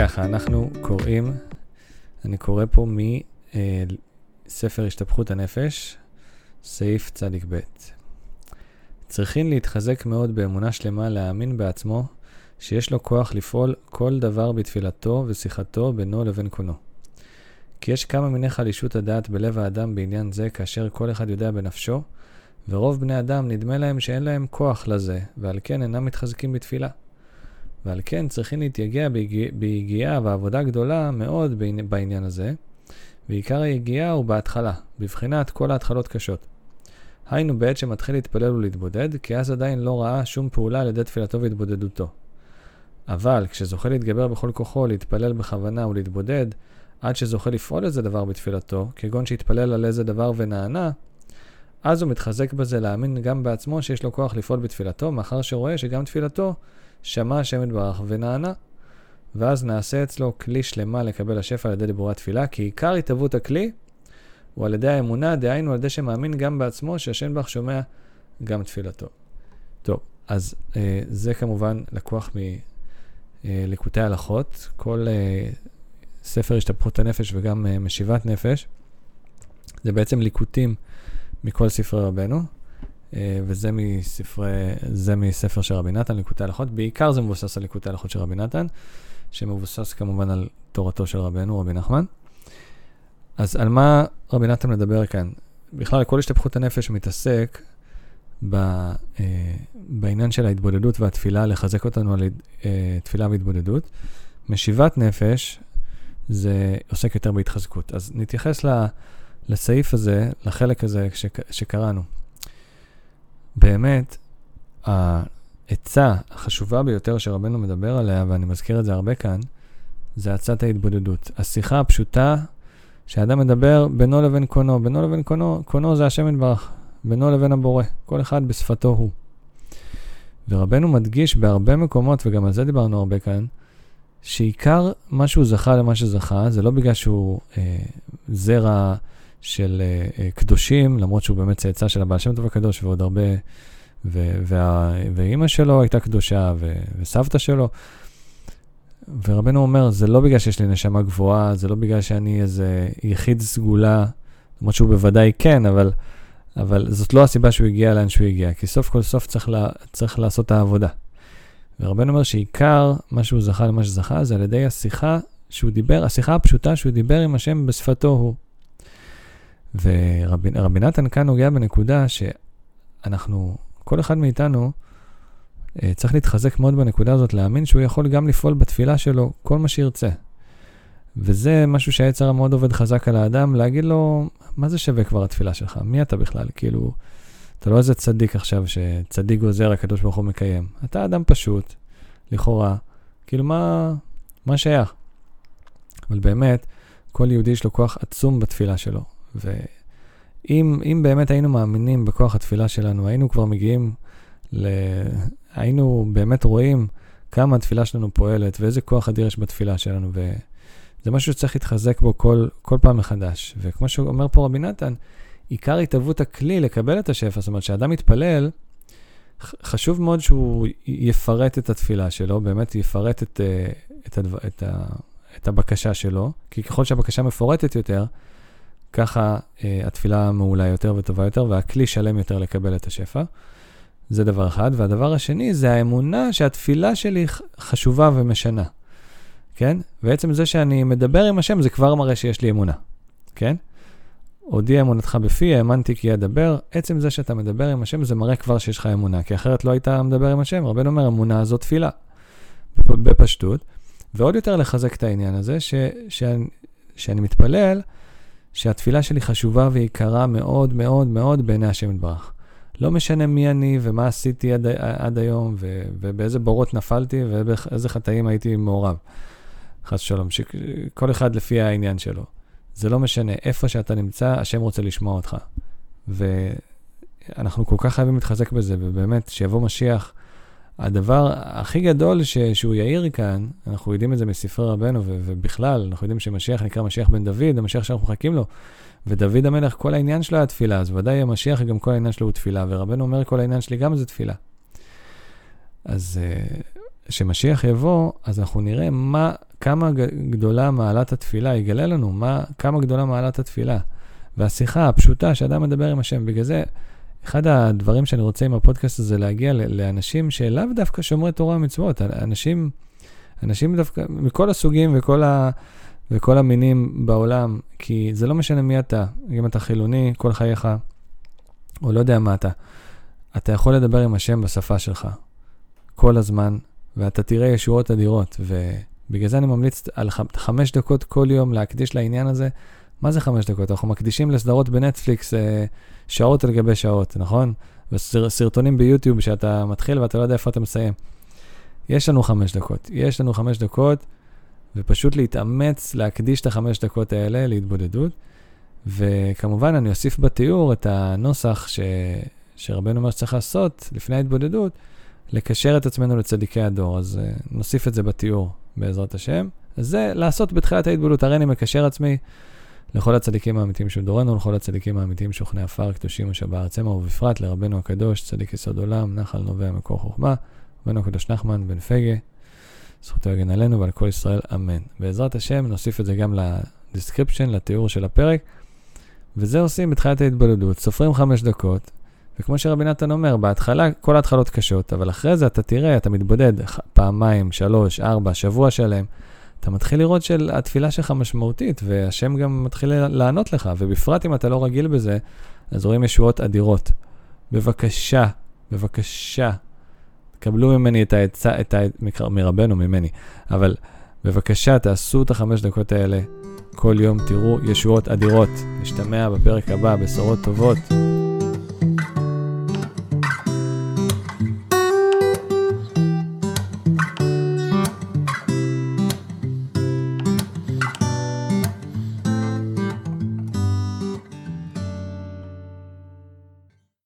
ככה, אנחנו קוראים, אני קורא פה מספר השתפכות הנפש, סעיף צדיק ב'. צריכים להתחזק מאוד באמונה שלמה, להאמין בעצמו, שיש לו כוח לפעול כל דבר בתפילתו ושיחתו בינו לבין קונו. כי יש כמה מיני חלישות הדעת בלב האדם בעניין זה, כאשר כל אחד יודע בנפשו, ורוב בני אדם נדמה להם שאין להם כוח לזה, ועל כן אינם מתחזקים בתפילה. ועל כן צריכים להתייגע ביגיעה ועבודה גדולה מאוד בעניין הזה, ועיקר היגיעה הוא בהתחלה, בבחינת כל ההתחלות קשות. היינו בעת שמתחיל להתפלל ולהתבודד, כי אז עדיין לא ראה שום פעולה על ידי תפילתו והתבודדותו. אבל כשזוכה להתגבר בכל כוחו, להתפלל בכוונה ולהתבודד, עד שזוכה לפעול איזה דבר בתפילתו, כגון שהתפלל על איזה דבר ונענה, אז הוא מתחזק בזה להאמין גם בעצמו שיש לו כוח לפעול בתפילתו, מאחר שרואה שגם תפילתו שמע השם יתברך ונענה. ואז נעשה אצלו כלי שלמה לקבל השפע על ידי דיבורי התפילה, כי עיקר התהוות הכלי הוא על ידי האמונה, דהיינו על ידי שמאמין גם בעצמו שהשם יתברך שומע גם תפילתו. טוב, אז אה, זה כמובן לקוח מליקוטי הלכות. כל אה, ספר השתפכות הנפש וגם אה, משיבת נפש, זה בעצם ליקוטים מכל ספרי רבנו. אה, וזה מספרי, זה מספר של רבי נתן, ליקוטי הלכות. בעיקר זה מבוסס על ליקוטי הלכות של רבי נתן, שמבוסס כמובן על תורתו של רבנו, רבי נחמן. אז על מה רבי נתן מדבר כאן? בכלל, כל השתפכות הנפש מתעסק ב, אה, בעניין של ההתבודדות והתפילה, לחזק אותנו על אה, תפילה והתבודדות. משיבת נפש זה עוסק יותר בהתחזקות. אז נתייחס לסעיף הזה, לחלק הזה שקראנו. באמת, העצה החשובה ביותר שרבנו מדבר עליה, ואני מזכיר את זה הרבה כאן, זה עצת ההתבודדות. השיחה הפשוטה שאדם מדבר בינו לבין קונו. בינו לבין קונו, קונו זה השם יתברך, בינו לבין הבורא, כל אחד בשפתו הוא. ורבנו מדגיש בהרבה מקומות, וגם על זה דיברנו הרבה כאן, שעיקר מה שהוא זכה למה שזכה, זה לא בגלל שהוא אה, זרע של uh, uh, קדושים, למרות שהוא באמת צאצא של הבעל שם טוב הקדוש ועוד הרבה, ו- וה- ואימא שלו הייתה קדושה, ו- וסבתא שלו. ורבנו אומר, זה לא בגלל שיש לי נשמה גבוהה, זה לא בגלל שאני איזה יחיד סגולה, למרות שהוא בוודאי כן, אבל, אבל זאת לא הסיבה שהוא הגיע לאן שהוא הגיע, כי סוף כל סוף צריך, לה, צריך לעשות את העבודה. ורבנו אומר שעיקר מה שהוא זכה למה שזכה, זה על ידי השיחה שהוא דיבר, השיחה הפשוטה שהוא דיבר עם השם בשפתו הוא. ורבי נתן כאן נוגע בנקודה שאנחנו, כל אחד מאיתנו אה, צריך להתחזק מאוד בנקודה הזאת, להאמין שהוא יכול גם לפעול בתפילה שלו כל מה שירצה. וזה משהו שהיצר מאוד עובד חזק על האדם, להגיד לו, מה זה שווה כבר התפילה שלך? מי אתה בכלל? כאילו, אתה לא איזה צדיק עכשיו שצדיק גוזר, הקדוש ברוך הוא מקיים. אתה אדם פשוט, לכאורה, כאילו מה, מה שייך? אבל באמת, כל יהודי יש לו כוח עצום בתפילה שלו. ואם באמת היינו מאמינים בכוח התפילה שלנו, היינו כבר מגיעים ל... היינו באמת רואים כמה התפילה שלנו פועלת ואיזה כוח אדיר יש בתפילה שלנו. וזה משהו שצריך להתחזק בו כל, כל פעם מחדש. וכמו שאומר פה רבי נתן, עיקר התהוות הכלי לקבל את השפע, זאת אומרת, כשאדם מתפלל, חשוב מאוד שהוא יפרט את התפילה שלו, באמת יפרט את, אה, את, הדבר, את, ה, את הבקשה שלו, כי ככל שהבקשה מפורטת יותר, ככה אה, התפילה מעולה יותר וטובה יותר, והכלי שלם יותר לקבל את השפע. זה דבר אחד. והדבר השני זה האמונה שהתפילה שלי חשובה ומשנה, כן? ועצם זה שאני מדבר עם השם, זה כבר מראה שיש לי אמונה, כן? הודיע אמונתך בפי, האמנתי כי אדבר. עצם זה שאתה מדבר עם השם, זה מראה כבר שיש לך אמונה, כי אחרת לא היית מדבר עם השם. רבנו אומר, אמונה זו תפילה, בפשטות. ועוד יותר לחזק את העניין הזה, ש, שאני, שאני מתפלל, שהתפילה שלי חשובה ויקרה מאוד מאוד מאוד בעיני השם יתברך. לא משנה מי אני ומה עשיתי עד, עד היום, ו, ובאיזה בורות נפלתי ובאיזה חטאים הייתי מעורב. חס ושלום, כל אחד לפי העניין שלו. זה לא משנה, איפה שאתה נמצא, השם רוצה לשמוע אותך. ואנחנו כל כך חייבים להתחזק בזה, ובאמת, שיבוא משיח, הדבר הכי גדול ש, שהוא יאיר כאן, אנחנו יודעים את זה מספרי רבנו, ו, ובכלל, אנחנו יודעים שמשיח נקרא משיח בן דוד, המשיח שאנחנו מחכים לו. ודוד המלך, כל העניין שלו היה תפילה, אז ודאי המשיח, גם כל העניין שלו הוא תפילה, ורבנו אומר, כל העניין שלי גם זה תפילה. אז אה, כשמשיח יבוא, אז אנחנו נראה מה כמה גדולה מעלת התפילה, יגלה לנו מה, כמה גדולה מעלת התפילה. והשיחה הפשוטה שאדם מדבר עם השם, בגלל זה, אחד הדברים שאני רוצה עם הפודקאסט הזה להגיע לאנשים שלאו דווקא שומרי תורה ומצוות, אנשים, אנשים דווקא מכל הסוגים וכל, ה, וכל המינים בעולם, כי זה לא משנה מי אתה, אם אתה חילוני כל חייך, או לא יודע מה אתה, אתה יכול לדבר עם השם בשפה שלך, כל הזמן, ואתה תראה ישועות אדירות, ובגלל זה אני ממליץ על חמש דקות כל יום להקדיש לעניין הזה. מה זה חמש דקות? אנחנו מקדישים לסדרות בנטפליקס אה, שעות על גבי שעות, נכון? וסרטונים ביוטיוב שאתה מתחיל ואתה לא יודע איפה אתה מסיים. יש לנו חמש דקות. יש לנו חמש דקות, ופשוט להתאמץ, להקדיש את החמש דקות האלה להתבודדות. וכמובן, אני אוסיף בתיאור את הנוסח ש... שרבנו אומר שצריך לעשות לפני ההתבודדות, לקשר את עצמנו לצדיקי הדור. אז uh, נוסיף את זה בתיאור, בעזרת השם. זה לעשות בתחילת ההתבודדות. הרי אני מקשר עצמי לכל הצדיקים האמיתיים של דורנו, לכל הצדיקים האמיתיים שוכני עפר, קדושים אשר בארץ המה, ובפרט לרבנו הקדוש, צדיק יסוד עולם, נחל נובע מקור חוכמה, רבנו הקדוש נחמן בן פיגא, זכותו יגן עלינו ועל כל ישראל, אמן. בעזרת השם נוסיף את זה גם ל description, לתיאור של הפרק, וזה עושים בתחילת ההתבודדות, סופרים חמש דקות, וכמו שרבי נתן אומר, בהתחלה כל ההתחלות קשות, אבל אחרי זה אתה תראה, אתה מתבודד פעמיים, שלוש, ארבע, שבוע שלם. אתה מתחיל לראות שהתפילה שלך משמעותית, והשם גם מתחיל לענות לך, ובפרט אם אתה לא רגיל בזה, אז רואים ישועות אדירות. בבקשה, בבקשה, קבלו ממני את העצה, את ה... מרבנו, ממני, אבל בבקשה, תעשו את החמש דקות האלה כל יום, תראו ישועות אדירות. נשתמע בפרק הבא, בשורות טובות.